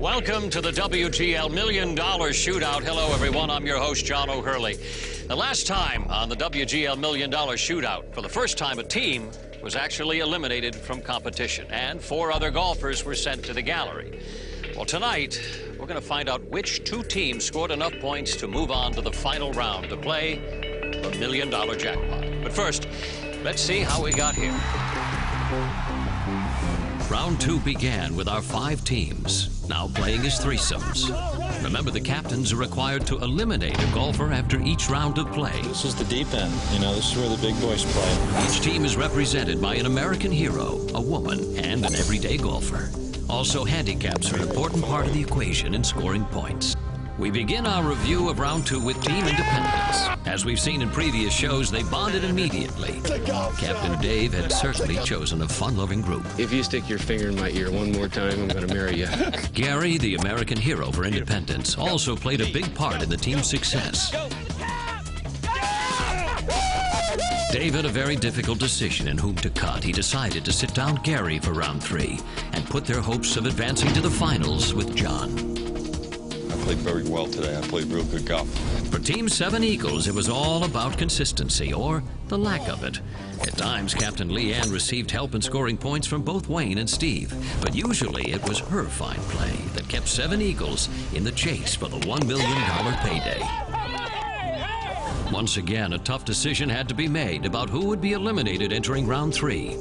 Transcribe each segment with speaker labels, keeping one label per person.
Speaker 1: Welcome to the WGL Million Dollar Shootout. Hello, everyone. I'm your host, John O'Hurley. The last time on the WGL Million Dollar Shootout, for the first time, a team was actually eliminated from competition, and four other golfers were sent to the gallery. Well, tonight, we're going to find out which two teams scored enough points to move on to the final round to play the Million Dollar Jackpot. But first, let's see how we got here.
Speaker 2: Round two began with our five teams, now playing as threesomes. Remember, the captains are required to eliminate a golfer after each round of play.
Speaker 3: This is the deep end. You know, this is where the big boys play.
Speaker 2: Each team is represented by an American hero, a woman, and an everyday golfer. Also, handicaps are an important part of the equation in scoring points. We begin our review of round two with Team Independence. As we've seen in previous shows, they bonded immediately. Captain Dave had certainly chosen a fun-loving group.
Speaker 4: If you stick your finger in my ear one more time, I'm going to marry you.
Speaker 2: Gary, the American hero for Independence, also played a big part in the team's success. Dave had a very difficult decision in whom to cut. He decided to sit down Gary for round three and put their hopes of advancing to the finals with John.
Speaker 5: Played very well today. I played real good golf.
Speaker 2: For Team 7 Eagles, it was all about consistency, or the lack of it. At times, Captain Leanne received help in scoring points from both Wayne and Steve, but usually it was her fine play that kept 7 Eagles in the chase for the $1 million payday. Once again, a tough decision had to be made about who would be eliminated entering round three.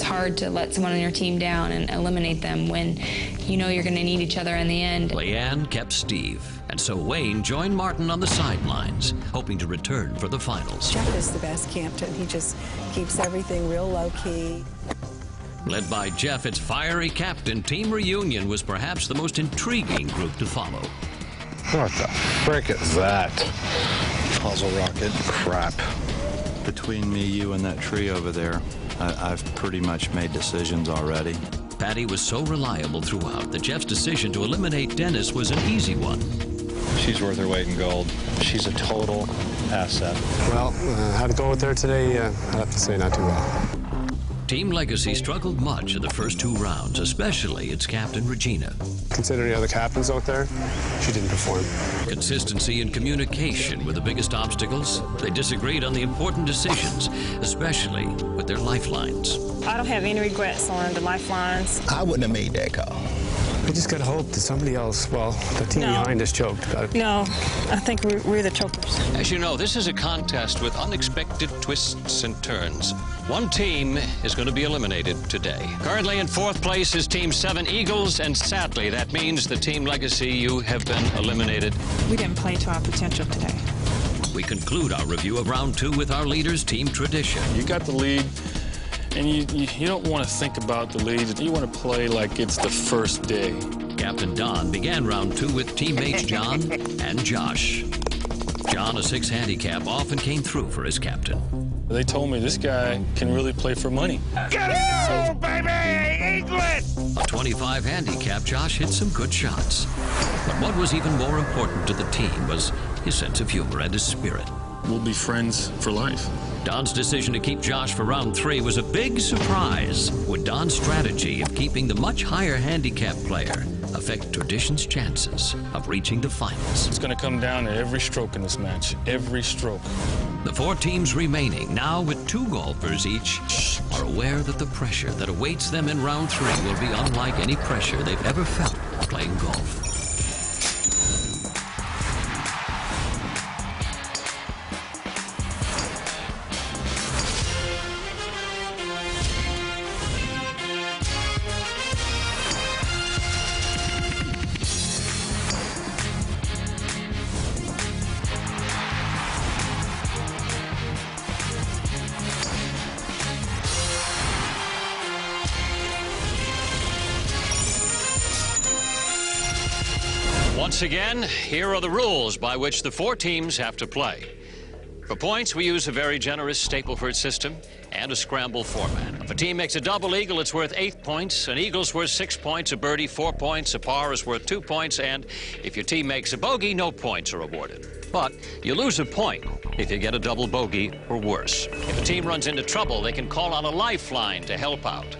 Speaker 6: It's hard to let someone on your team down and eliminate them when you know you're going to need each other in the end.
Speaker 2: Leanne kept Steve, and so Wayne joined Martin on the sidelines, hoping to return for the finals.
Speaker 7: Jeff is the best captain. He just keeps everything real low key.
Speaker 2: Led by Jeff, its fiery captain, Team Reunion was perhaps the most intriguing group to follow.
Speaker 8: What the frick is that?
Speaker 3: Puzzle rocket.
Speaker 8: Crap.
Speaker 9: Between me, you, and that tree over there, I, I've pretty much made decisions already.
Speaker 2: Patty was so reliable throughout that Jeff's decision to eliminate Dennis was an easy one.
Speaker 3: She's worth her weight in gold. She's a total asset.
Speaker 10: Well, uh, how to go with her today, uh, I'd have to say not too well.
Speaker 2: Team Legacy struggled much in the first two rounds, especially its captain, Regina.
Speaker 10: Considering the other captains out there, she didn't perform.
Speaker 2: Consistency and communication were the biggest obstacles. They disagreed on the important decisions, especially with their lifelines.
Speaker 11: I don't have any regrets on the lifelines.
Speaker 12: I wouldn't have made that call.
Speaker 10: We just gotta hope that somebody else, well, the team
Speaker 11: No.
Speaker 10: behind us choked. Got it.
Speaker 11: No, I think we're, we're the chokers.
Speaker 1: As you know, this is a contest with unexpected twists and turns. One team is going to be eliminated today. Currently in fourth place is Team 7 Eagles, and sadly, that means the Team Legacy, you have been eliminated.
Speaker 11: We didn't play to our potential today.
Speaker 2: We conclude our review of round two with our leaders, Team Tradition.
Speaker 3: You got the lead, and you, you, you don't want to think about the lead. You want to play like it's the first day.
Speaker 2: Captain Don began round two with teammates John and Josh. John, a six handicap, often came through for his captain.
Speaker 3: They told me this guy can really play for money. Get it, baby! England!
Speaker 2: A 25 handicap, Josh hit some good shots. But what was even more important to the team was his sense of humor and his spirit.
Speaker 3: We'll be friends for life.
Speaker 2: Don's decision to keep Josh for round three was a big surprise. Would Don's strategy of keeping the much higher handicap player affect Tradition's chances of reaching the finals?
Speaker 3: It's going to come down to every stroke in this match. Every stroke.
Speaker 2: The four teams remaining, now with two golfers each, are aware that the pressure that awaits them in round three will be unlike any pressure they've ever felt playing golf.
Speaker 1: Once again, here are the rules by which the four teams have to play. For points, we use a very generous Stableford system and a scramble format. If a team makes a double eagle, it's worth eight points. An eagle's worth six points, a birdie four points, a par is worth two points, and if your team makes a bogey, no points are awarded. But you lose a point if you get a double bogey or worse. If a team runs into trouble, they can call on a lifeline to help out.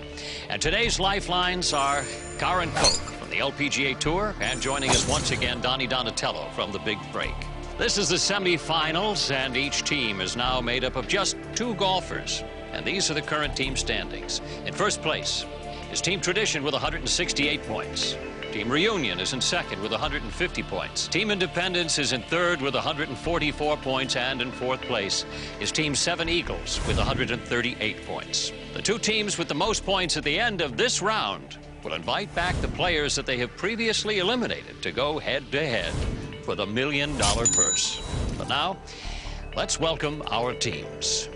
Speaker 1: And today's lifelines are Carin Koch
Speaker 2: the LPGA Tour. And joining us once again, Donnie Donatello from the Big Break. This is the semifinals, and each team is now made up of just two golfers. And these are the current team standings. In first place is Team Tradition with 168 points. Team Reunion is in second with 150 points. Team Independence is in third with 144 points. And in fourth place is Team Seven Eagles with 138 points. The two teams with the most points at the end of this round will invite back the players that they have previously eliminated to go head to head for the million dollar purse. But now, let's welcome our teams.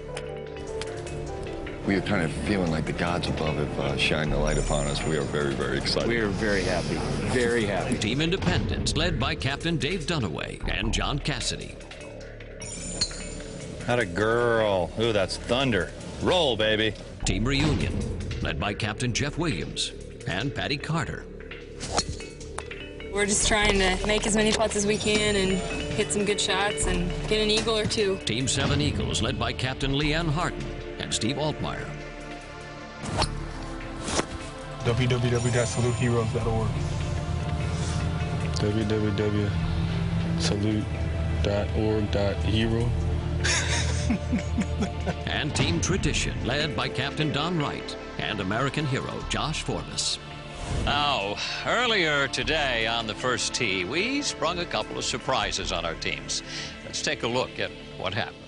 Speaker 13: We are kind of feeling like the gods above have uh, shined the light upon us. We are very, very excited.
Speaker 14: We are very happy. Very happy.
Speaker 15: Team Independence, led by Captain Dave Dunaway and John Cassidy.
Speaker 9: Had a girl. Ooh, that's thunder. Roll, baby.
Speaker 15: Team Reunion, led by Captain Jeff Williams and Patty Carter.
Speaker 6: We're just trying to make as many putts as we can and hit some good shots and get an eagle or two.
Speaker 15: Team Seven Eagles, led by Captain Leanne Harden and Steve Altmeyer.
Speaker 10: www.saluteheroes.org.
Speaker 3: www.salute.org.hero.
Speaker 15: and Team Tradition, led by Captain Don Wright and American hero Josh Forbes.
Speaker 2: Now, earlier today on the first tee, we sprung a couple of surprises on our teams. Let's take a look at what happened.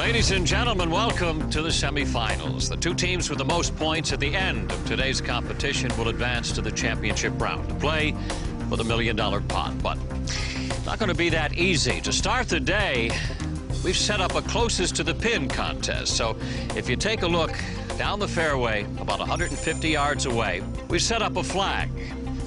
Speaker 2: Ladies and gentlemen, welcome to the semifinals. The two teams with the most points at the end of today's competition will advance to the championship round to play for the million dollar pot. But it's not going to be that easy. To start the day, we've set up a closest to the pin contest. So if you take a look down the fairway, about 150 yards away, we've set up a flag.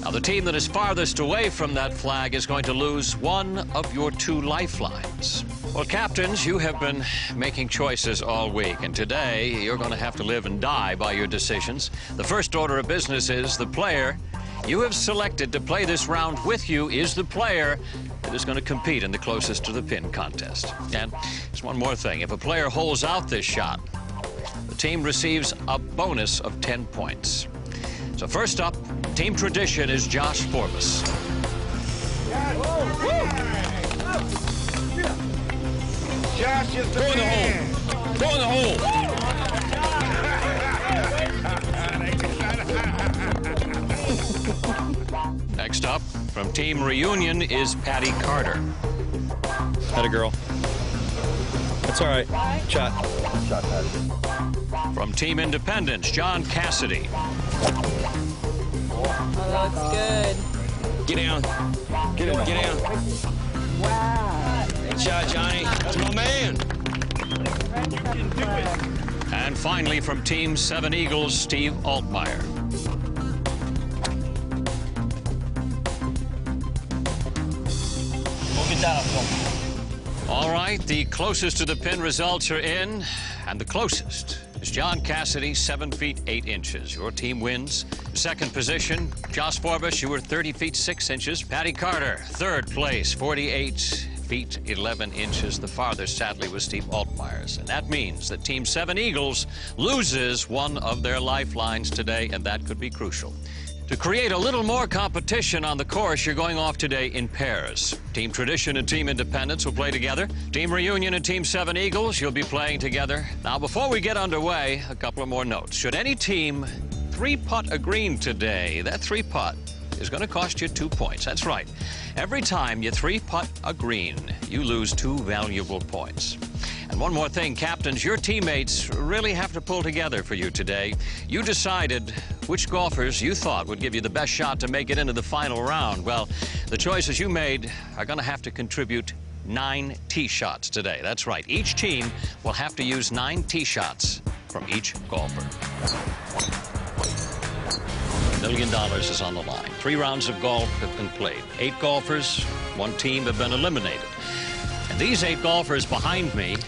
Speaker 2: Now, the team that is farthest away from that flag is going to lose one of your two lifelines. Well, captains, you have been making choices all week, and today you're going to have to live and die by your decisions. The first order of business is the player you have selected to play this round with you is the player that is going to compete in the closest to the pin contest. And there's one more thing. If a player holds out this shot, the team receives a bonus of 10 points. So first up, Team Tradition is Josh Forbes.
Speaker 16: Josh is the
Speaker 3: Go in the hole. Go in the hole.
Speaker 2: Next up, from Team Reunion is Patty Carter.
Speaker 9: Had a girl. That's all right. Shot.
Speaker 2: From Team Independence, John Cassidy.
Speaker 11: Oh, that looks good.
Speaker 14: Get down. Get in. Get down.
Speaker 7: Wow.
Speaker 14: Shot, Johnny. That's my man.
Speaker 2: And finally, from Team Seven Eagles, Steve Altmeyer. All right, the closest to the pin results are in, and the closest is John Cassidy, 7 feet 8 inches. Your team wins. Second position, Josh Forbes, you were 30 feet 6 inches. Patty Carter, third place, 48 feet 11 inches. The farthest, sadly, was Steve Altmeyer's. And that means that Team 7 Eagles loses one of their lifelines today, and that could be crucial. To create a little more competition on the course, you're going off today in pairs. Team Tradition and Team Independence will play together. Team Reunion and Team Seven Eagles, you'll be playing together. Now, before we get underway, a couple of more notes. Should any team three putt a green today, that three putt is going to cost you two points. That's right. Every time you three putt a green, you lose two valuable points. And one more thing, captains, your teammates really have to pull together for you today. You decided which golfers you thought would give you the best shot to make it into the final round. Well, the choices you made are going to have to contribute nine tee shots today. That's right. Each team will have to use nine tee shots from each golfer. Million dollars is on the line. Three rounds of golf have been played. Eight golfers, one team have been eliminated. And these eight golfers behind me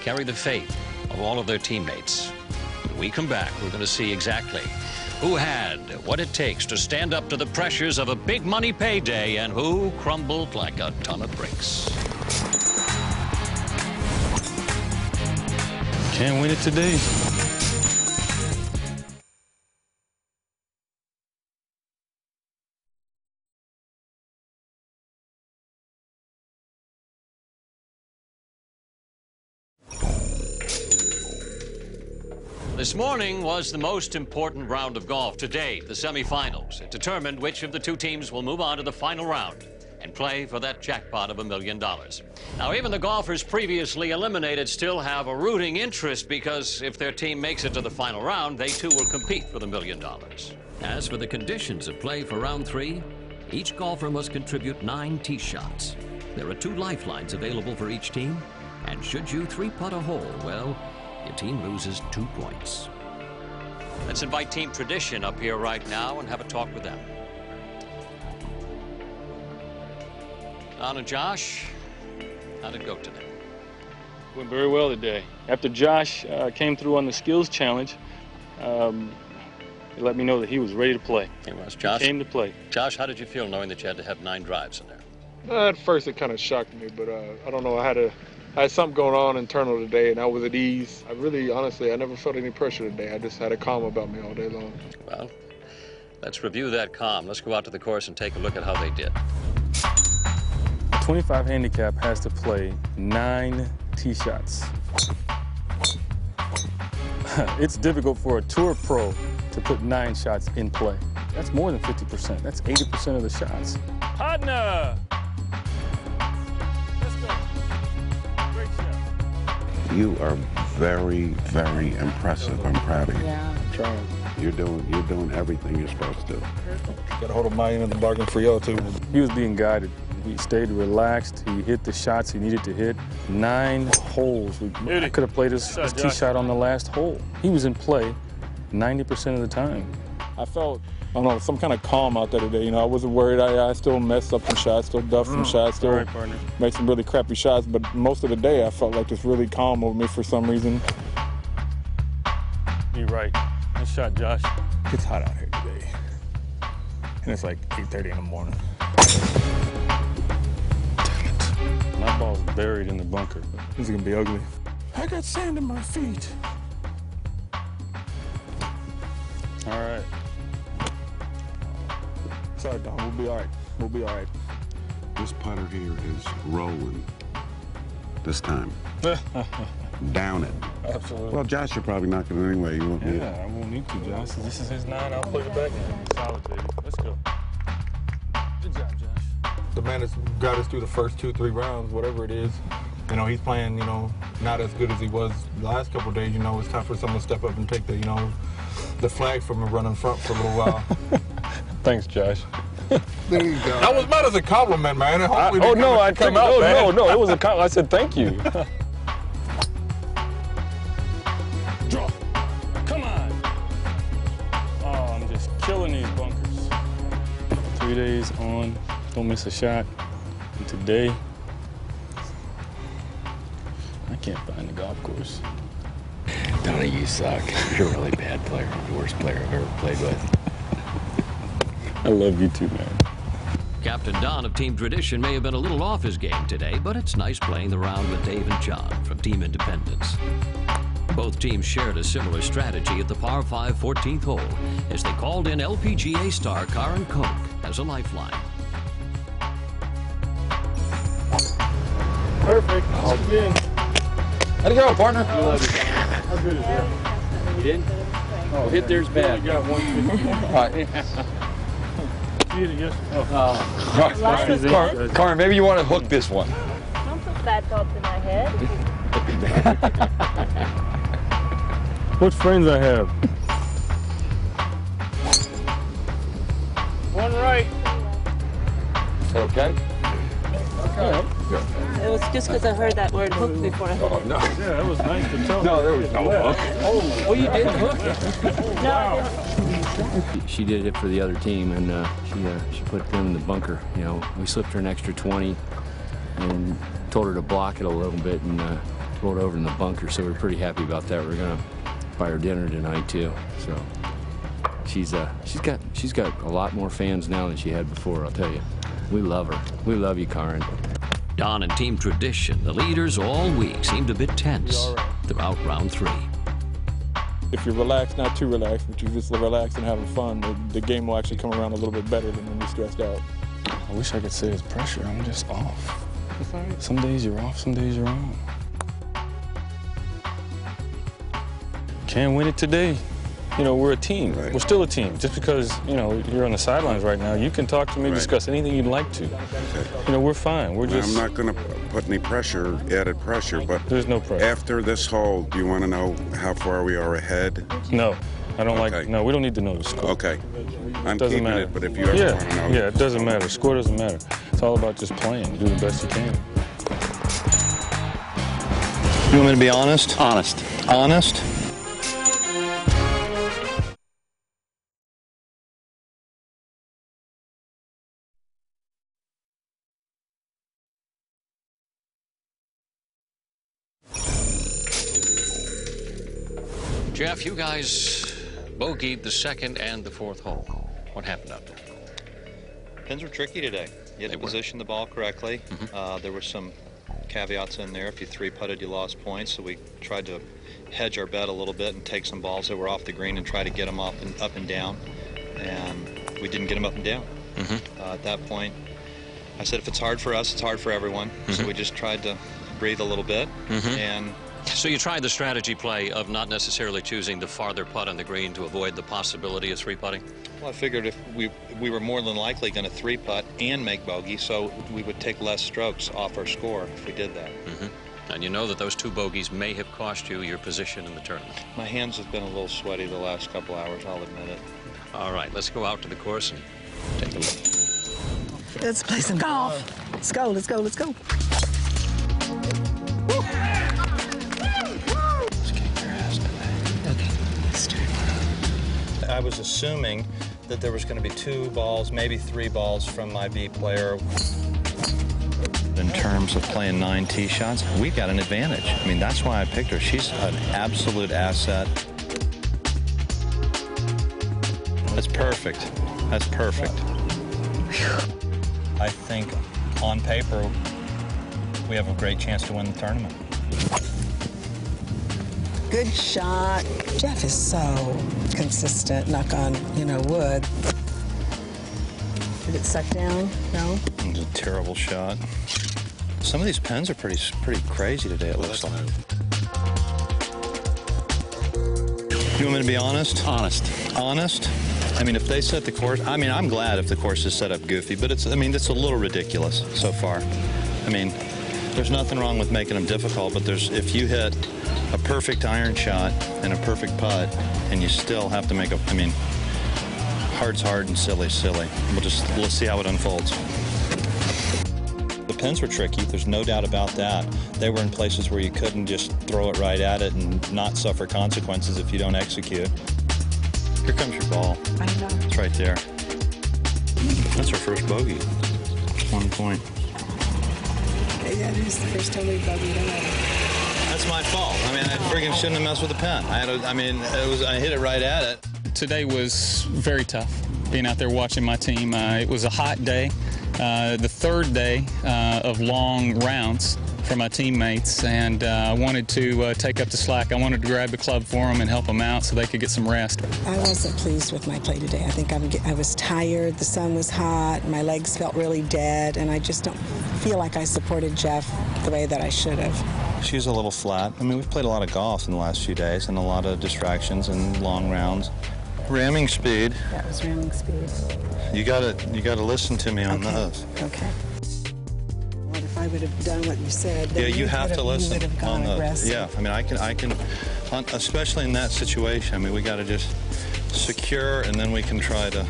Speaker 2: carry the fate of all of their teammates. When we come back, we're going to see exactly who had what it takes to stand up to the pressures of a big money payday and who crumbled like a ton of bricks.
Speaker 3: Can't win it today.
Speaker 2: Morning was the most important round of golf to date, the semifinals. It determined which of the two teams will move on to the final round and play for that jackpot of a million dollars. Now, even the golfers previously eliminated still have a rooting interest because if their team makes it to the final round, they too will compete for the million dollars.
Speaker 15: As for the conditions of play for round three, each golfer must contribute nine tee shots. There are two lifelines available for each team, and should you three putt a hole, well, your team loses two points.
Speaker 2: Let's invite Team Tradition up here right now and have a talk with them. Don and Josh, how'd it go today?
Speaker 3: Went very well today. After Josh uh, came through on the skills challenge, um, he let me know that he was ready to play.
Speaker 2: He was. Josh?
Speaker 3: He came to play.
Speaker 2: Josh, how did you feel knowing that you had to have nine drives in there?
Speaker 17: Uh, at first, it kind of shocked me, but uh, I don't know. I had a, I had something going on internal today, and I was at ease. I really, honestly, I never felt any pressure today. I just had a calm about me all day long.
Speaker 2: Well, let's review that calm. Let's go out to the course and take a look at how they did.
Speaker 3: A 25 handicap has to play nine tee shots. it's difficult for a tour pro to put nine shots in play. That's more than 50%. That's 80% of the shots. Partner!
Speaker 18: You are very, very impressive. I'm proud of you.
Speaker 7: Yeah.
Speaker 17: I'm Trying.
Speaker 18: You're doing you're doing everything you're supposed to. Do.
Speaker 17: Got a hold of my end of the bargain for y'all too.
Speaker 3: He was being guided. He stayed relaxed. He hit the shots he needed to hit. Nine holes. We, I could have played his, his tee shot on the last hole. He was in play 90% of the time.
Speaker 17: I felt, I don't know, some kind of calm out there today. You know, I wasn't worried. I, I still messed up some shots, still duffed some mm, shots, still
Speaker 3: All right, partner.
Speaker 17: made some really crappy shots. But most of the day, I felt like it's really calm over me for some reason.
Speaker 3: You're right. Nice shot, Josh.
Speaker 17: It's hot out here today, and it's like 8:30 in the morning. Damn it.
Speaker 3: My ball's buried in the bunker.
Speaker 17: This is gonna be ugly. I got sand in my feet. Sorry, Don. We'll be all right. We'll be all right.
Speaker 18: This putter here is rolling. This time. Down it.
Speaker 3: Absolutely.
Speaker 18: Well, Josh, you're probably not going to anyway. You won't need it.
Speaker 3: Yeah, I won't need to, Josh. This is his nine. I'll plug it back in. Solid, baby. Let's go. Good job, Josh.
Speaker 17: The man that's got us through the first two, three rounds, whatever it is. You know, he's playing, you know, not as good as he was the last couple of days. You know, it's time for someone to step up and take the, you know, the flag from him running front for a little while.
Speaker 3: Thanks, Josh.
Speaker 17: there you go. That was meant as a compliment, man. and
Speaker 3: I,
Speaker 17: hopefully
Speaker 3: oh no, I
Speaker 17: come out
Speaker 3: no,
Speaker 17: bad.
Speaker 3: no, no. It was a compliment. I said thank you. Draw. Come on. Oh, I'm just killing these bunkers. Three days on, don't miss a shot. And today, I can't find the golf course.
Speaker 14: Donnie, you suck. You're a really bad player. The worst player I've ever played with.
Speaker 3: I love you too, man.
Speaker 15: Captain Don of Team Tradition may have been a little off his game today, but it's nice playing the round with Dave and John from Team Independence. Both teams shared a similar strategy at the par 5 14th hole as they called in LPGA star Carin Koch as a lifeline.
Speaker 3: Perfect. Oh, in.
Speaker 14: How'd it go, partner?
Speaker 3: How good is that?
Speaker 14: You did? Oh, hit there's bad.
Speaker 3: You got one.
Speaker 14: Right.
Speaker 3: See it again. Oh.
Speaker 14: Car- Car- Carmen, maybe you want to hook this one.
Speaker 11: Don't put bad thoughts in my head.
Speaker 3: What friends I have? One right.
Speaker 14: Okay. Okay.
Speaker 11: It was just because I heard that word hook before. I
Speaker 14: Oh, no.
Speaker 3: Yeah, that was nice to tell.
Speaker 14: No, there was no hook.
Speaker 11: Oh,
Speaker 14: oh, you did hook it.
Speaker 11: No,
Speaker 19: She did it for the other team, and uh, she uh, she put them in the bunker. You know, we slipped her an extra 20, and told her to block it a little bit, and uh, rolled over in the bunker. So we're pretty happy about that. We're gonna buy her dinner tonight too. So she's uh she's got she's got a lot more fans now than she had before. I'll tell you. We love her. We love you, Carin.
Speaker 15: Don and Team Tradition, the leaders all week, seemed a bit tense throughout round three.
Speaker 17: If you're relaxed, not too relaxed, but you're just relaxed and having fun, the, the game will actually come around a little bit better than when you're stressed out.
Speaker 3: I wish I could say it's pressure. I'm just off. Some days you're off, some days you're on. can't win it today. You know, we're a team. We're still a team. Just because, you know, you're on the sidelines right now, you can talk to me,
Speaker 18: Right.
Speaker 3: discuss anything you'd like to. You know, we're fine. We're just.
Speaker 18: I'm not going to put any pressure, added pressure, but
Speaker 3: there's no pressure.
Speaker 18: After this hole, do you want to know how far we are ahead?
Speaker 3: No, I don't like. No, we don't need to know the score.
Speaker 18: Okay. I'm
Speaker 3: doesn't
Speaker 18: keeping
Speaker 3: matter.
Speaker 18: it, but if you ever
Speaker 3: yeah,
Speaker 18: want to know,
Speaker 3: yeah, it doesn't matter. Score doesn't matter. It's all about just playing. Do the best you can.
Speaker 9: You want me to be honest?
Speaker 20: Honest.
Speaker 9: Honest?
Speaker 2: You guys bogeyed the second and the fourth hole. What happened out there?
Speaker 21: Pins were tricky today. You had to position the ball correctly. Uh, there were some caveats in there. If you three putted, you lost points. So we tried to hedge our bet a little bit and take some balls that were off the green and try to get them up and up and down. And we didn't get them up and down. Uh, at that point, I said, if it's hard for us, it's hard for everyone. So we just tried to breathe a little bit
Speaker 2: Mhm.
Speaker 21: and
Speaker 2: So you tried the strategy play of not necessarily choosing the farther putt on the green to avoid the possibility of three putting?
Speaker 21: Well, I figured if we we were more than likely going to three putt and make bogey, so we would take less strokes off our score if we did that.
Speaker 2: hmm And you know that those two bogeys may have cost you your position in the tournament.
Speaker 21: My hands have been a little sweaty the last couple hours. I'll admit it.
Speaker 2: All right, let's go out to the course and take a look.
Speaker 7: Let's play some golf. Let's go, let's go, let's go.
Speaker 21: I was assuming that there was going to be two balls, maybe three balls from my B player.
Speaker 9: In terms of playing nine tee shots, we've got an advantage. I mean, that's why I picked her. She's an absolute asset. That's perfect. That's perfect.
Speaker 21: I think on paper, we have a great chance to win the tournament.
Speaker 7: Good shot. Jeff is so consistent, knock on, you know, wood. Did it suck down? No?
Speaker 9: It was a terrible shot. Some of these pens are pretty pretty crazy today, it looks like. You want me to be honest?
Speaker 20: Honest.
Speaker 9: Honest? I mean, if they set the course, I mean, I'm glad if the course is set up goofy, but it's, I mean, it's a little ridiculous so far. I mean, there's nothing wrong with making them difficult, but there's, if you hit a perfect iron shot and a perfect putt, and you still have to make a, I mean, hard's hard and silly, silly. We'll just, let's see how it unfolds. The pins were tricky, there's no doubt about that. They were in places where you couldn't just throw it right at it and not suffer consequences if you don't execute. Here comes your ball.
Speaker 7: I know.
Speaker 9: It's right there. That's our first bogey. One point.
Speaker 7: Okay, that is the first time we've bogeyed out.
Speaker 9: That's my fault. I mean, I friggin' shouldn't have messed with the pen. I had, a, I mean, it was, I hit it right at it.
Speaker 22: Today was very tough, being out there watching my team. Uh, it was a hot day, uh, the third day uh, of long rounds for my teammates, and uh, I wanted to uh, take up the slack. I wanted to grab the club for them and help them out so they could get some rest.
Speaker 7: I wasn't pleased with my play today. I think I'm, I was tired, the sun was hot, my legs felt really dead, and I just don't feel like I supported Jeff the way that I should have.
Speaker 9: She's a little flat. I mean, we've played a lot of golf in the last few days and a lot of distractions and long rounds. Ramming speed.
Speaker 7: That was ramming speed.
Speaker 9: You gotta, you gotta listen to me on those.
Speaker 7: Okay. What if I would have done what you said? then
Speaker 9: Yeah, you have to listen on the.
Speaker 7: aggressive.
Speaker 9: Yeah, I mean, I can, I can, on, especially in that situation. I mean, we got to just secure, and then we can try to,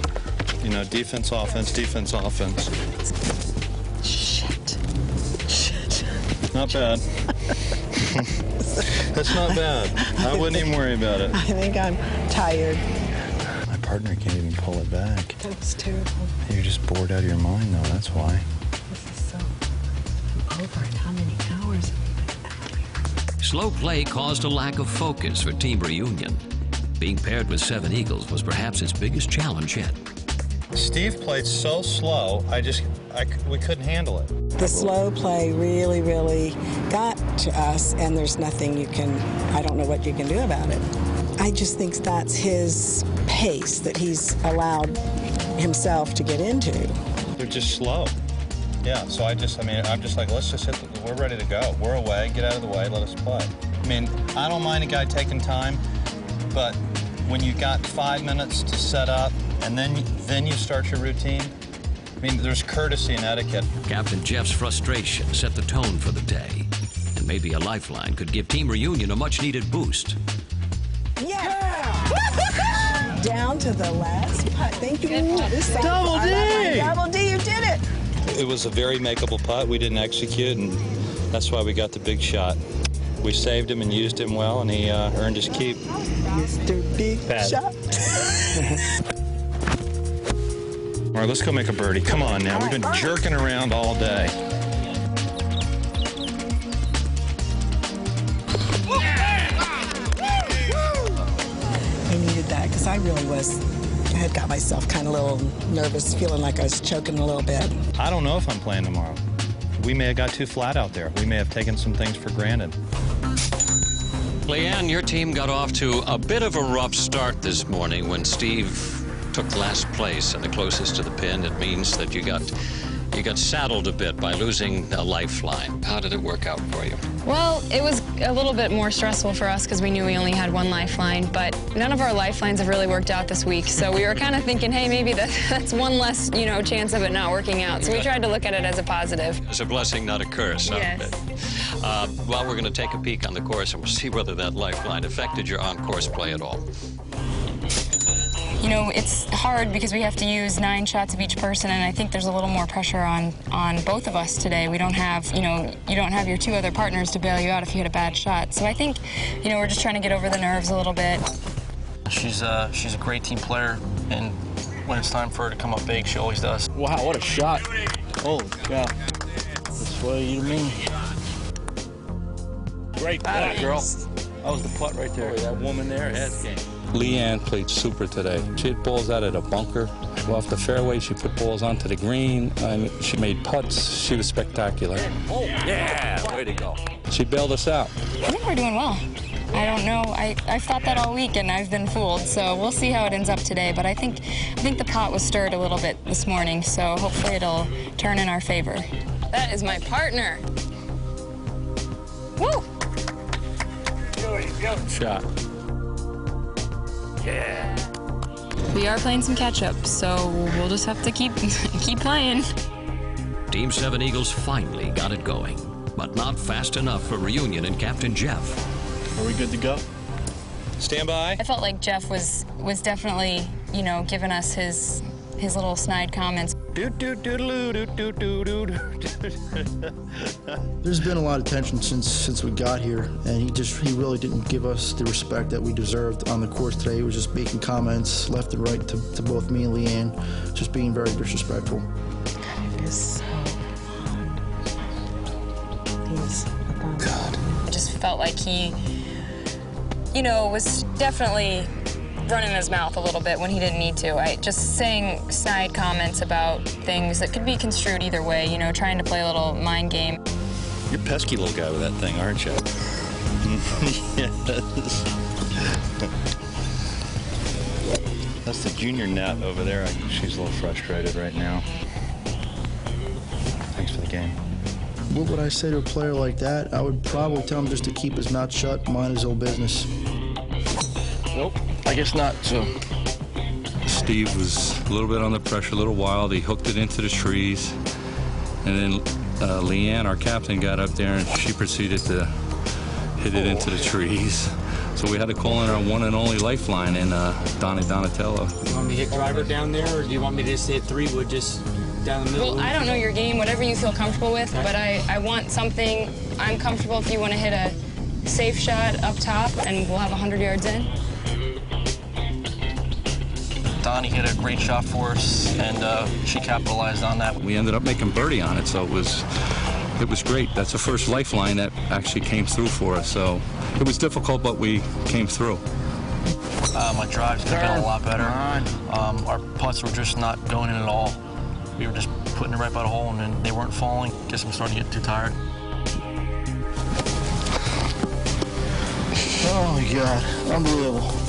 Speaker 9: you know, defense, offense, defense, offense. Not bad. That's not bad. I wouldn't even worry about it.
Speaker 7: I think I'm tired.
Speaker 9: My partner can't even pull it back.
Speaker 7: That was terrible.
Speaker 9: You're just bored out of your mind, though. That's why.
Speaker 7: This is so over. How many hours?
Speaker 15: Slow play caused a lack of focus for Team Reunion. Being paired with Seven Eagles was perhaps its biggest challenge yet.
Speaker 9: Steve played so slow. I just, I, we couldn't handle it.
Speaker 7: The slow play really, really got to us, and there's nothing you can, I don't know what you can do about it. I just think that's his pace that he's allowed himself to get into.
Speaker 9: They're just slow. Yeah, so I just, I mean, I'm just like, let's just hit, the, we're ready to go. We're away, get out of the way, let us play. I mean, I don't mind a guy taking time, but when you've got five minutes to set up and then then you start your routine, mean, there's courtesy and etiquette.
Speaker 15: Captain Jeff's frustration set the tone for the day. And maybe a lifeline could give Team Reunion a much needed boost.
Speaker 7: Yeah! Down to the last putt. Thank you. This side.
Speaker 9: Double D!
Speaker 7: Double D, you did it!
Speaker 9: It was a very makeable putt. We didn't execute, and that's why we got the big shot. We saved him and used him well, and he uh, earned his keep.
Speaker 7: Mr. Big
Speaker 9: Bad.
Speaker 7: Shot.
Speaker 9: All right, let's go make a birdie. Come on now. We've been jerking around all day.
Speaker 7: I needed that because I really was, I had got myself kind of a little nervous, feeling like I was choking a little bit.
Speaker 9: I don't know if I'm playing tomorrow. We may have got too flat out there. We may have taken some things for granted.
Speaker 2: Leanne, your team got off to a bit of a rough start this morning when Steve took last place and the closest to the pin. It means that you got you got saddled a bit by losing a lifeline. How did it work out for you?
Speaker 6: Well, it was a little bit more stressful for us because we knew we only had one lifeline, but none of our lifelines have really worked out this week. So we were kind of thinking, hey, maybe that, that's one less, you know, chance of it not working out. So we tried to look at it as a positive.
Speaker 2: It's a blessing, not a curse. huh?
Speaker 6: Yes.
Speaker 2: Uh, well, we're going to take a peek on the course and we'll see whether that lifeline affected your on-course play at all.
Speaker 6: You know, it's hard because we have to use nine shots of each person, and I think there's a little more pressure on on both of us today. We don't have, you know, you don't have your two other partners to bail you out if you hit a bad shot. So I think, you know, we're just trying to get over the nerves a little bit.
Speaker 20: She's uh, she's a great team player, and when it's time for her to come up big, she always does.
Speaker 12: Wow, what a shot. Holy cow. That's what you mean. Great
Speaker 20: Atta
Speaker 12: putt, girl. That was the putt right there.
Speaker 3: that woman there, head game.
Speaker 23: Leanne played super today. She hit balls out of the bunker. Off the fairway, she put balls onto the green. I mean, she made putts. She was spectacular.
Speaker 3: Oh, yeah, way to go.
Speaker 23: She bailed us out.
Speaker 6: I think we're doing well. I don't know. I, I've thought that all week and I've been fooled. So we'll see how it ends up today. But I think I think the pot was stirred a little bit this morning. So hopefully it'll turn in our favor. That is my partner. Woo!
Speaker 23: Shot.
Speaker 3: Yeah.
Speaker 6: We are playing some catch up, so we'll just have to keep keep playing.
Speaker 15: Team 7 Eagles finally got it going, but not fast enough for Reunion and Captain Jeff.
Speaker 12: Are we good to go?
Speaker 9: Stand by.
Speaker 6: I felt like Jeff was was definitely, you know, giving us his his little snide comments.
Speaker 24: There's been a lot of tension since since we got here, and he just he really didn't give us the respect that we deserved on the course today. He was just making comments left and right to, to both me and Leanne, just being very disrespectful.
Speaker 7: It is so He's
Speaker 6: God. I just felt like he, you know, was definitely running his mouth a little bit when he didn't need to. I just saying snide comments about things that could be construed either way, you know, trying to play a little mind game.
Speaker 9: You're a pesky little guy with that thing, aren't you? yes. That's the junior net over there. She's a little frustrated right now. Thanks for the game.
Speaker 24: What would I say to a player like that? I would probably tell him just to keep his mouth shut, mind his own business.
Speaker 12: Nope, I guess not, so.
Speaker 23: Steve was a little bit under pressure, a little wild. He hooked it into the trees. And then uh, Leanne, our captain, got up there and she proceeded to hit it into the trees. So we had to call in our one and only lifeline in uh, Donnie Donatello.
Speaker 25: You want me to hit driver down there, or do you want me to just hit three wood just down the middle?
Speaker 6: Well, I don't know your game, whatever you feel comfortable with, but I, I want something, I'm comfortable if you want to hit a safe shot up top and we'll have 100 yards in.
Speaker 20: Donnie hit a great shot for us, and uh, she capitalized on that.
Speaker 23: We ended up making birdie on it, so it was it was great. That's the first lifeline that actually came through for us. So it was difficult, but we came through.
Speaker 20: Uh, my drives could get a lot better. Um, our putts were just not going in at all. We were just putting it right by the hole, and then they weren't falling. Guess I'm starting to get too tired.
Speaker 24: Oh my God, unbelievable.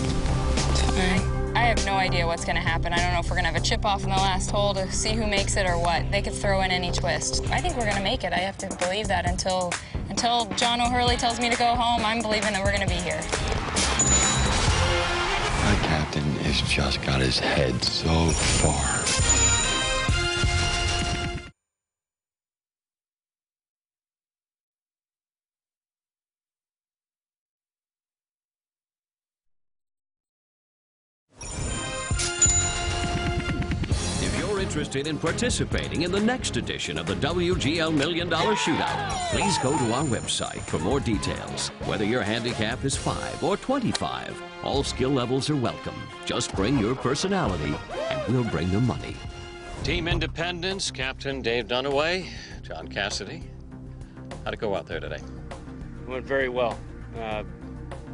Speaker 6: I have no idea what's going to happen. I don't know if we're going to have a chip off in the last hole to see who makes it or what. They could throw in any twist. I think we're going to make it. I have to believe that until until John O'Hurley tells me to go home. I'm believing that we're going to be here.
Speaker 14: My captain has just got his head so far.
Speaker 15: Interested in participating in the next edition of the WGL Million Dollar Shootout, please go to our website for more details. Whether your handicap is 5 or 25, all skill levels are welcome. Just bring your personality and we'll bring the money.
Speaker 2: Team Independence, Captain Dave Dunaway, John Cassidy. How'd it go out there today?
Speaker 26: Went very well. Uh,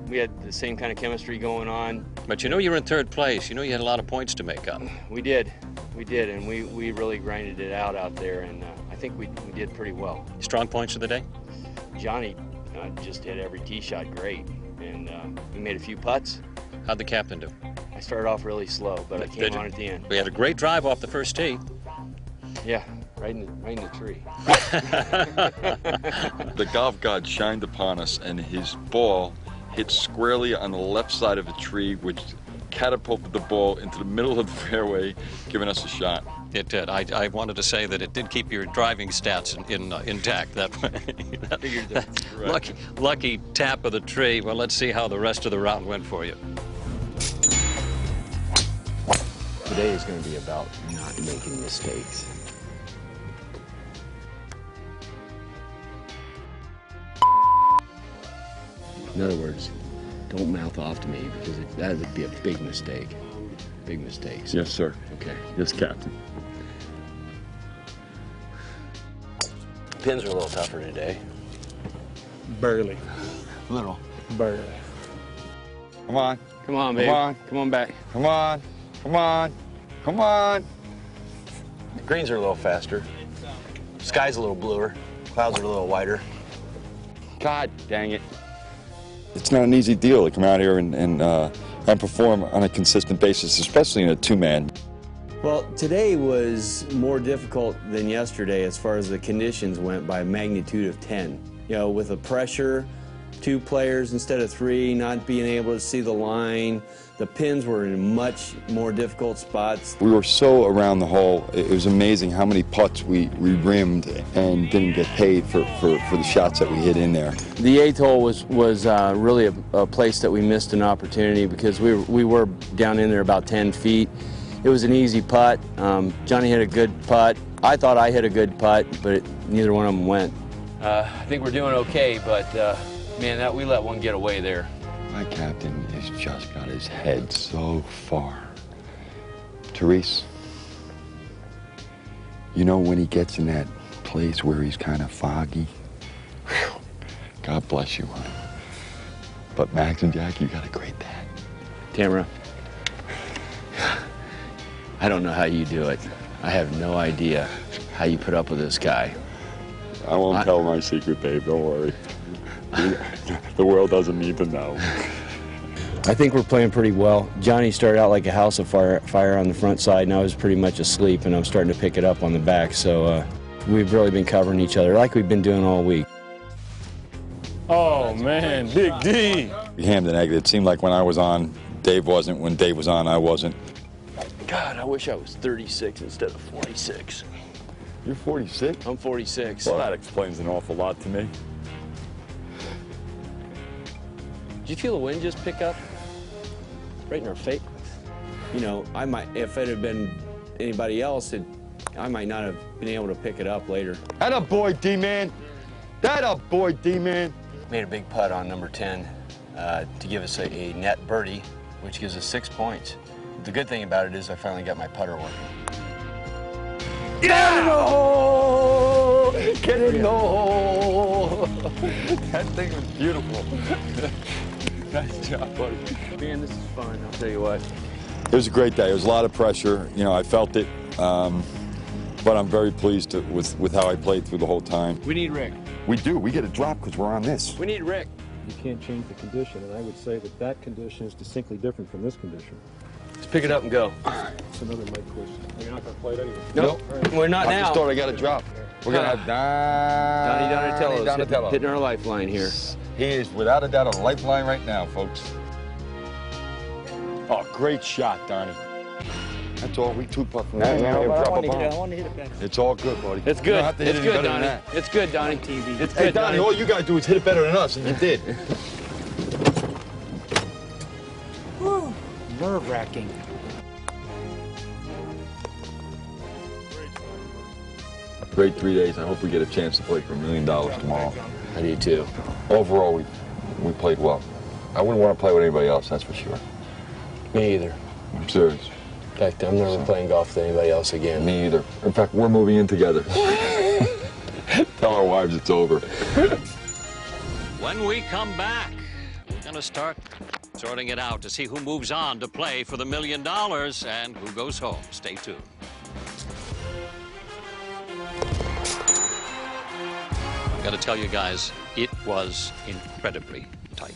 Speaker 26: we had the same kind of chemistry going on.
Speaker 2: But you know you're in third place. You know you had a lot of points to make up.
Speaker 26: We did, we did, and we, we really grinded it out out there, and uh, I think we, we did pretty well.
Speaker 2: Strong points of the day?
Speaker 26: Johnny uh, just hit every tee shot great, and uh, we made a few putts.
Speaker 2: How'd the captain do?
Speaker 26: I started off really slow, but I came
Speaker 2: Did you?
Speaker 26: on at the end.
Speaker 2: We had a great drive off the first tee.
Speaker 26: Yeah, right in the, right in the tree.
Speaker 5: the golf god shined upon us, and his ball hit squarely on the left side of a tree, which catapulted the ball into the middle of the fairway, giving us a shot.
Speaker 2: It did. I, I wanted to say that it did keep your driving stats in, in uh, intact. That, that lucky, lucky tap of the tree. Well, let's see how the rest of the round went for you.
Speaker 4: Today is going to be about not making mistakes. In other words, don't mouth off to me because it, that would be a big mistake. Big mistakes.
Speaker 5: Yes, sir.
Speaker 4: Okay.
Speaker 5: Yes, Captain.
Speaker 4: Pins are a little tougher today.
Speaker 10: Barely.
Speaker 4: Little.
Speaker 10: Barely.
Speaker 5: Come on.
Speaker 4: Come on, baby.
Speaker 5: Come on.
Speaker 4: Come on back.
Speaker 5: Come on. Come on. Come on.
Speaker 4: The greens are a little faster. Sky's a little bluer. Clouds are a little whiter.
Speaker 5: God dang it. It's not an easy deal to come out here and, and, uh, and perform on a consistent basis, especially in a two-man.
Speaker 4: Well, today was more difficult than yesterday as far as the conditions went by magnitude of 10. You know, with the pressure, two players instead of three, not being able to see the line, the pins were in much more difficult spots.
Speaker 5: We were so around the hole. It was amazing how many putts we, we rimmed and didn't get paid for, for, for the shots that we hit in there.
Speaker 19: The eighth hole was was uh, really a, a place that we missed an opportunity because we were, we were down in there about 10 feet. It was an easy putt. Um, Johnny hit a good putt. I thought I hit a good putt, but it, neither one of them went.
Speaker 4: Uh, I think we're doing okay, but uh, man, that we let one get away there.
Speaker 5: My captain has just got his head so far. Therese, you know when he gets in that place where he's kind of foggy? God bless you, honey. But Max and Jack, you got a great dad.
Speaker 4: Tamara, I don't know how you do it. I have no idea how you put up with this guy.
Speaker 5: I won't tell my secret, babe. Don't worry. the world doesn't need to know.
Speaker 19: I think we're playing pretty well. Johnny started out like a house of fire, fire on the front side, and I was pretty much asleep, and I'm starting to pick it up on the back. So uh, we've really been covering each other like we've been doing all week.
Speaker 3: Oh, man, Big D.
Speaker 5: We hammed and egged. It seemed like when I was on, Dave wasn't. When Dave was on, I wasn't.
Speaker 4: God, I wish I was 36 instead of 46.
Speaker 5: You're 46?
Speaker 4: I'm 46.
Speaker 5: Well, that explains an awful lot to me.
Speaker 4: You feel the wind just pick up? Right in our face. You know, I might, if it had been anybody else, it, I might not have been able to pick it up later.
Speaker 5: That a boy, D-man. That a boy, D-man.
Speaker 4: Made a big putt on number 10 uh, to give us a, a net birdie, which gives us six points. The good thing about it is I finally got my putter working.
Speaker 5: Get in the hole! Get in the hole! that thing was beautiful. nice job, buddy.
Speaker 4: Man, this is fun, I'll tell you what.
Speaker 5: It was a great day. It was a lot of pressure. You know, I felt it. Um, but I'm very pleased to, with, with how I played through the whole time.
Speaker 4: We need Rick.
Speaker 5: We do. We get a drop because we're on this.
Speaker 4: We need Rick.
Speaker 27: You can't change the condition, and I would say that that condition is distinctly different from this condition.
Speaker 4: Let's pick it up and go. All right.
Speaker 27: It's another Mike question. You're not going to play it anyway.
Speaker 4: Nope. We're not
Speaker 5: I
Speaker 4: now.
Speaker 5: just thought I got a drop. We're going to have
Speaker 4: Donnie
Speaker 5: Donnie
Speaker 4: Donatello,
Speaker 5: Donatello.
Speaker 4: hitting our lifeline here.
Speaker 5: He is without a doubt a lifeline right now, folks. Oh, great shot, Donnie. That's all. We two putt from
Speaker 26: No,
Speaker 5: that.
Speaker 26: no,
Speaker 5: Now
Speaker 26: but I
Speaker 5: drop a
Speaker 26: wanna hit it- I
Speaker 5: bomb.
Speaker 26: wanna hit it back.
Speaker 5: It's all good, buddy.
Speaker 26: It's
Speaker 5: You
Speaker 26: good.
Speaker 5: don't have to hit
Speaker 26: It's
Speaker 5: any
Speaker 26: good,
Speaker 5: better than
Speaker 26: Donnie.
Speaker 5: that.
Speaker 26: It's good, Donnie. It's
Speaker 5: Hey,
Speaker 26: good,
Speaker 5: Donnie,
Speaker 26: Donnie.
Speaker 5: all you gotta do is hit it better than us, and you did.
Speaker 12: Nerve wracking.
Speaker 5: Great three days. I hope we get a chance to play for a million dollars tomorrow.
Speaker 14: I do too.
Speaker 5: Overall, we we played well. I wouldn't want to play with anybody else, that's for sure.
Speaker 14: Me either.
Speaker 5: I'm serious.
Speaker 14: In fact, I'm never playing golf with anybody else again.
Speaker 5: Me either. In fact, we're moving in together. Tell our wives it's over.
Speaker 2: When we come back, we're going to start sorting it out to see who moves on to play for the million dollars and who goes home. Stay tuned. I got to tell you guys, it was incredibly tight.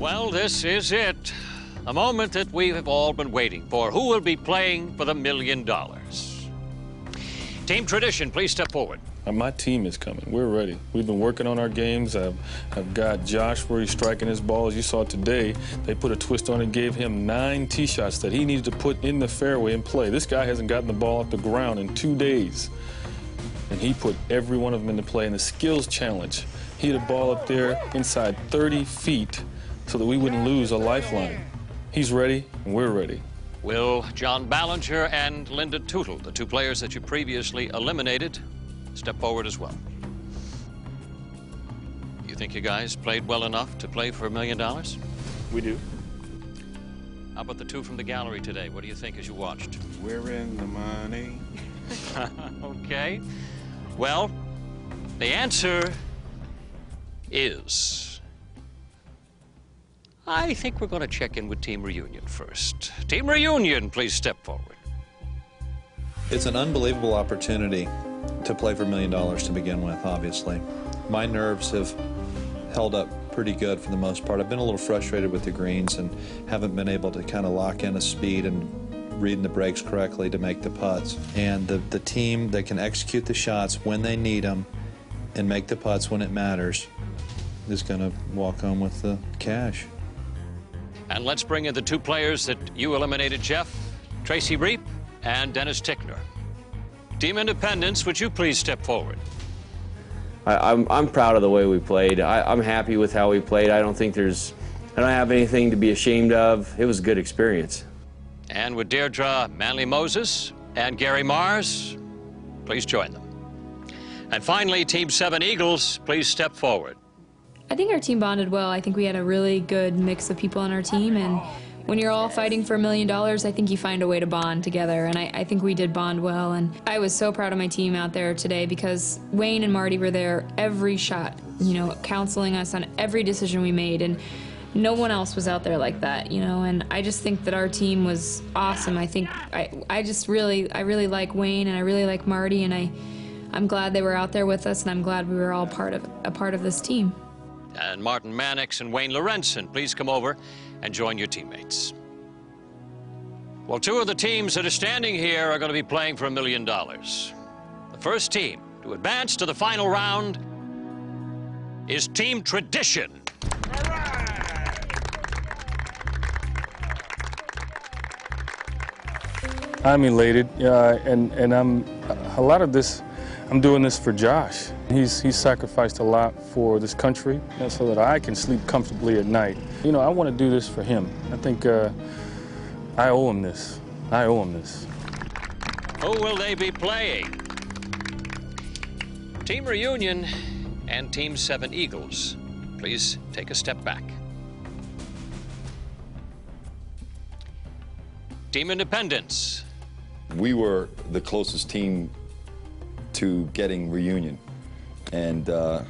Speaker 2: Well, this is it. A moment that we have all been waiting for. Who will be playing for the million dollars? Team Tradition, please step forward.
Speaker 3: Uh, My team is coming. We're ready. We've been working on our games. I've, I've got Josh where he's striking his balls. You saw today, they put a twist on it, gave him nine tee shots that he needed to put in the fairway and play. This guy hasn't gotten the ball off the ground in two days. And he put every one of them into play in the skills challenge. He hit a ball up there inside 30 feet so that we wouldn't lose a lifeline. He's ready, and we're ready.
Speaker 2: Will John Ballinger and Linda Tootle, the two players that you previously eliminated, step forward as well? You think you guys played well enough to play for a million dollars?
Speaker 3: We do.
Speaker 2: How about the two from the gallery today? What do you think as you watched?
Speaker 28: We're in the money.
Speaker 2: okay. Well, the answer is. I think we're going to check in with Team Reunion first. Team Reunion, please step forward.
Speaker 9: It's an unbelievable opportunity to play for a million dollars to begin with, obviously. My nerves have held up pretty good for the most part. I've been a little frustrated with the greens and haven't been able to kind of lock in a speed and reading the breaks correctly to make the putts. And the, the team that can execute the shots when they need them and make the putts when it matters is going to walk home with the cash.
Speaker 2: And let's bring in the two players that you eliminated, Jeff Tracy Reap and Dennis Tickner. Team Independence, would you please step forward?
Speaker 4: I, I'm, I'm proud of the way we played. I, I'm happy with how we played. I don't think there's, I don't have anything to be ashamed of. It was a good experience.
Speaker 2: And with Deirdre Manley Moses and Gary Mars, please join them. And finally, Team 7 Eagles, please step forward.
Speaker 6: I think our team bonded well. I think we had a really good mix of people on our team, and when you're all fighting for a million dollars, I think you find a way to bond together, and I, I think we did bond well. And I was so proud of my team out there today because Wayne and Marty were there every shot, you know, counseling us on every decision we made, and no one else was out there like that, you know. And I just think that our team was awesome. I think I, I just really, I really like Wayne, and I really like Marty, and I, I'm glad they were out there with us, and I'm glad we were all part of a part of this team.
Speaker 2: And Martin Mannix and Wayne Lorenzen, please come over and join your teammates. Well, two of the teams that are standing here are going to be playing for a million dollars. The first team to advance to the final round is Team Tradition.
Speaker 3: I'm elated, uh, and and I'm a lot of this. I'm doing this for Josh. He's he's sacrificed a lot for this country, you know, so that I can sleep comfortably at night. You know, I want to do this for him. I think uh, I owe him this. I owe him this.
Speaker 2: Who will they be playing? Team Reunion and Team 7 Eagles. Please take a step back. Team Independence.
Speaker 5: We were the closest team to getting reunion. And uh,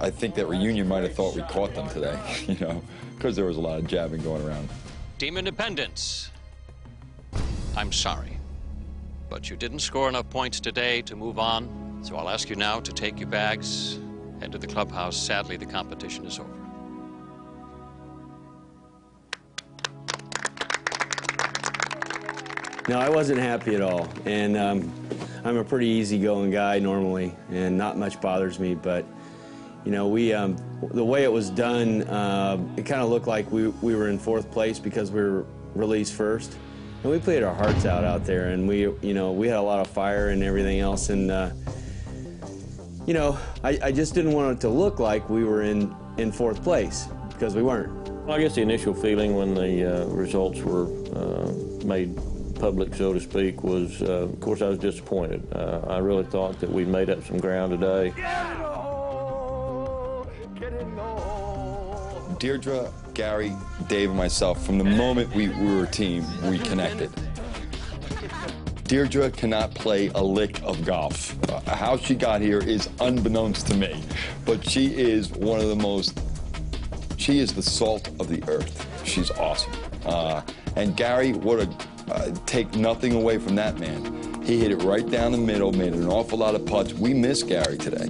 Speaker 5: I think that reunion might have thought we caught them today, you know, because there was a lot of jabbing going around.
Speaker 2: Team Independence. I'm sorry, but you didn't score enough points today to move on, so I'll ask you now to take your bags, head to the clubhouse. Sadly, the competition is over.
Speaker 4: No, I wasn't happy at all. And um, I'm a pretty easygoing guy normally, and not much bothers me. But, you know, we um, the way it was done, uh, it kind of looked like we, we were in fourth place because we were released first. And we played our hearts out out there, and we, you know, we had a lot of fire and everything else. And, uh, you know, I, I just didn't want it to look like we were in, in fourth place because we weren't.
Speaker 29: Well, I guess the initial feeling when the uh, results were uh, made public, so to speak, was, uh, of course, I was disappointed. Uh, I really thought that we made up some ground today.
Speaker 5: Deirdre, Gary, Dave, and myself, from the moment we, we were a team, we connected. Deirdre cannot play a lick of golf. Uh, how she got here is unbeknownst to me, but she is one of the most, she is the salt of the earth. She's awesome. Uh, and Gary, what a, uh, take nothing away from that man. He hit it right down the middle, made an awful lot of putts. We miss Gary today.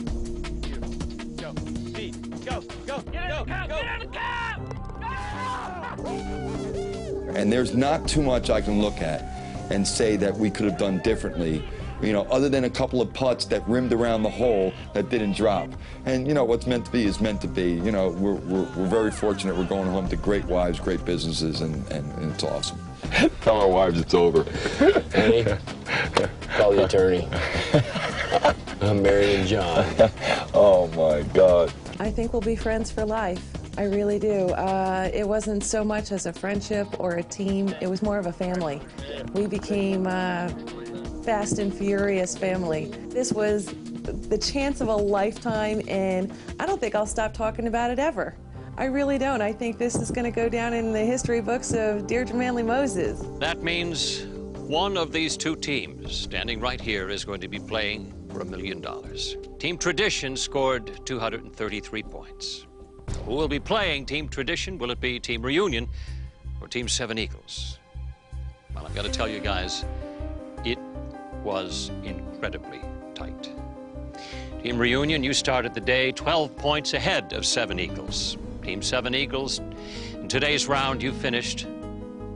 Speaker 5: And there's not too much I can look at and say that we could have done differently, you know, other than a couple of putts that rimmed around the hole that didn't drop. And, you know, what's meant to be is meant to be. You know, we're, we're, we're very fortunate. We're going home to great wives, great businesses, and, and, and it's awesome.
Speaker 14: Tell our wives it's over.
Speaker 4: Annie, call the attorney. I'm marrying John.
Speaker 14: oh, my God.
Speaker 30: I think we'll be friends for life. I really do. Uh, it wasn't so much as a friendship or a team, it was more of a family. We became uh, fast and furious family. This was the chance of a lifetime, and I don't think I'll stop talking about it ever. I really don't. I think this is going to go down in the history books of Deirdre Manley Moses.
Speaker 2: That means one of these two teams standing right here is going to be playing for a million dollars. Team Tradition scored 233 points. Who will be playing Team Tradition? Will it be Team Reunion or Team Seven Eagles? Well, I've got to tell you guys, it was incredibly tight. Team Reunion, you started the day 12 points ahead of Seven Eagles. Team Seven Eagles, in today's round, you finished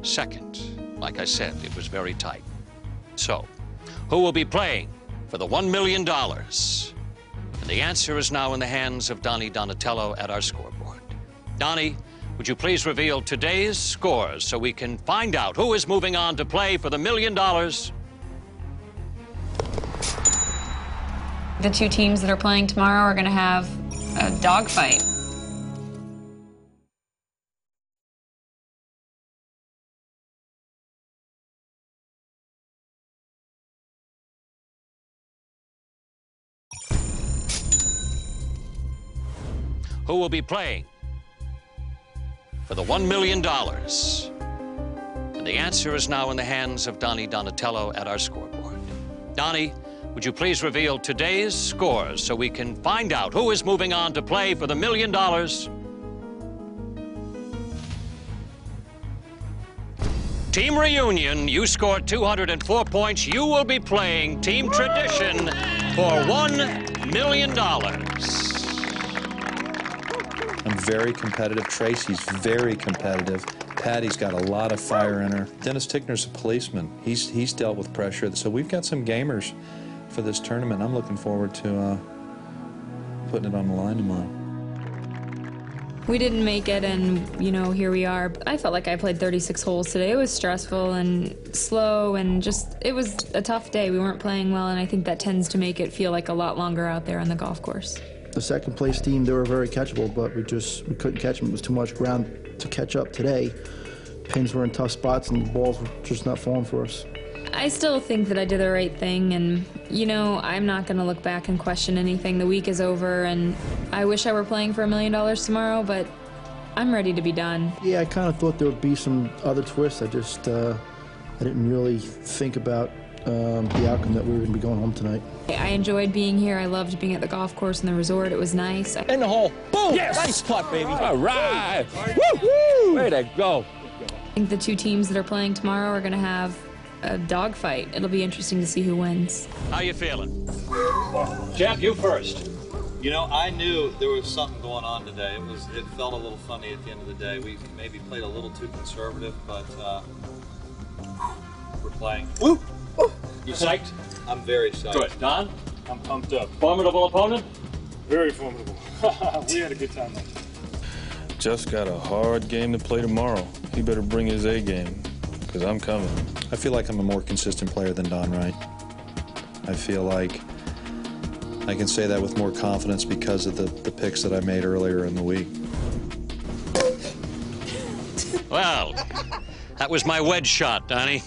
Speaker 2: second. Like I said, it was very tight. So, who will be playing for the $1 million? And the answer is now in the hands of Donnie Donatello at our scoreboard. Donnie, would you please reveal today's scores so we can find out who is moving on to play for the million dollars?
Speaker 6: The two teams that are playing tomorrow are going to have a dogfight.
Speaker 2: Who will be playing for the $1 million? And the answer is now in the hands of Donnie Donatello at our scoreboard. Donnie, would you please reveal today's scores so we can find out who is moving on to play for the million dollars? Team Reunion, you scored 204 points. You will be playing Team Tradition for $1 million.
Speaker 31: I'm very competitive. Tracy's very competitive. Patty's got a lot of fire in her. Dennis Tickner's a policeman. He's he's dealt with pressure. So we've got some gamers for this tournament. I'm looking forward to uh, putting it on the line tomorrow.
Speaker 6: We didn't make it, and you know, here we are. I felt like I played 36 holes today. It was stressful and slow, and just it was a tough day. We weren't playing well, and I think that tends to make it feel like a lot longer out there on the golf course.
Speaker 24: The second place team, they were very catchable, but we just we couldn't catch them. It was too much ground to catch up today. Pins were in tough spots, and the balls were just not falling for us.
Speaker 6: I still think that I did the right thing, and you know, I'm not going to look back and question anything. The week is over, and I wish I were playing for a million dollars tomorrow, but I'm ready to be done.
Speaker 24: Yeah, I kind of thought there would be some other twists. I just uh, I didn't really think about um, the outcome that we were going to be going home tonight.
Speaker 6: I enjoyed being here. I loved being at the golf course and the resort. It was nice.
Speaker 12: In the hole. Boom!
Speaker 6: Yes!
Speaker 12: Nice putt, baby.
Speaker 6: All
Speaker 12: right. Woo-hoo! Way to go.
Speaker 6: I think the two teams that are playing tomorrow are going to have a dogfight. It'll be interesting to see who wins.
Speaker 2: How you feeling? Jeff, you first.
Speaker 9: You know, I knew there was something going on today. It was, it felt a little funny at the end of the day. We maybe played a little too conservative, but uh, we're
Speaker 32: playing.
Speaker 2: Woo! You psyched?
Speaker 32: I'm very psyched.
Speaker 2: Good. Don?
Speaker 33: I'm pumped up.
Speaker 2: Formidable opponent?
Speaker 33: Very formidable. we had a good time.
Speaker 3: Just got a hard game to play tomorrow. He better bring his A game, because I'm coming.
Speaker 31: I feel like I'm a more consistent player than Don Wright. I feel like I can say that with more confidence because of the, the picks that I made earlier in the week.
Speaker 2: Well, that was my wedge shot, Donnie.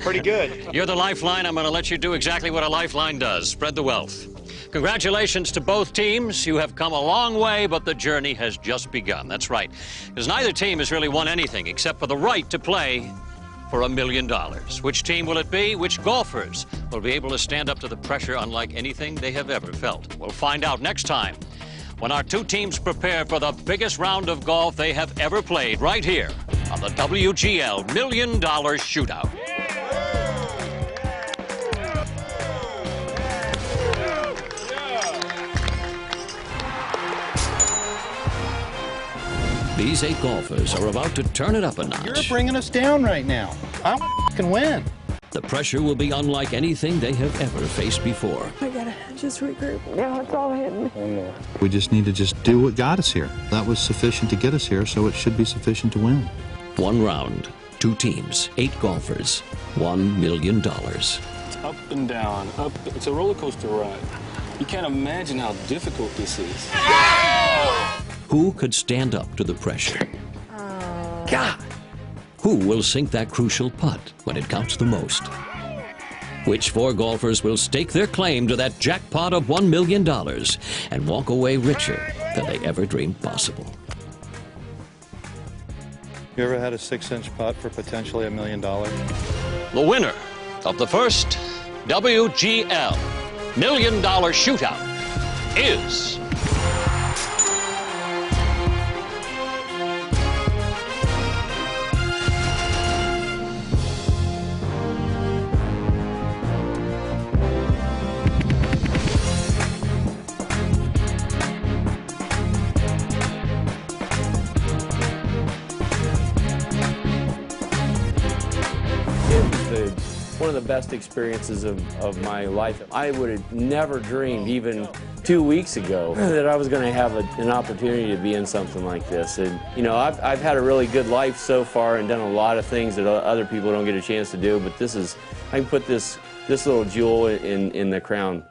Speaker 34: Pretty good.
Speaker 2: You're the lifeline. I'm going to let you do exactly what a lifeline does spread the wealth. Congratulations to both teams. You have come a long way, but the journey has just begun. That's right. Because neither team has really won anything except for the right to play for a million dollars. Which team will it be? Which golfers will be able to stand up to the pressure unlike anything they have ever felt? We'll find out next time when our two teams prepare for the biggest round of golf they have ever played right here on the WGL Million Dollar Shootout.
Speaker 15: These eight golfers are about to turn it up a notch.
Speaker 12: You're bringing us down right now. I can win.
Speaker 15: The pressure will be unlike anything they have ever faced before.
Speaker 30: I gotta just regroup. Now it's all hitting.
Speaker 35: We just need to just do what got us here. That was sufficient to get us here, so it should be sufficient to win.
Speaker 15: One round, two teams, eight golfers, one million dollars.
Speaker 33: It's up and down. Up. It's a roller coaster ride. You can't imagine how difficult this is.
Speaker 15: Who could stand up to the pressure? God! Who will sink that crucial putt when it counts the most? Which four golfers will stake their claim to that jackpot of $1 million and walk away richer than they ever dreamed possible?
Speaker 9: You ever had a six-inch putt for potentially a million dollars?
Speaker 2: The winner of the first WGL Million Dollar Shootout is.
Speaker 4: Best experiences of, of my life. I would have never dreamed, even two weeks ago, that I was going to have a, an opportunity to be in something like this. And, you know, I've, I've had a really good life so far and done a lot of things that other people don't get a chance to do, but this is, I can put this, this little jewel in, in the crown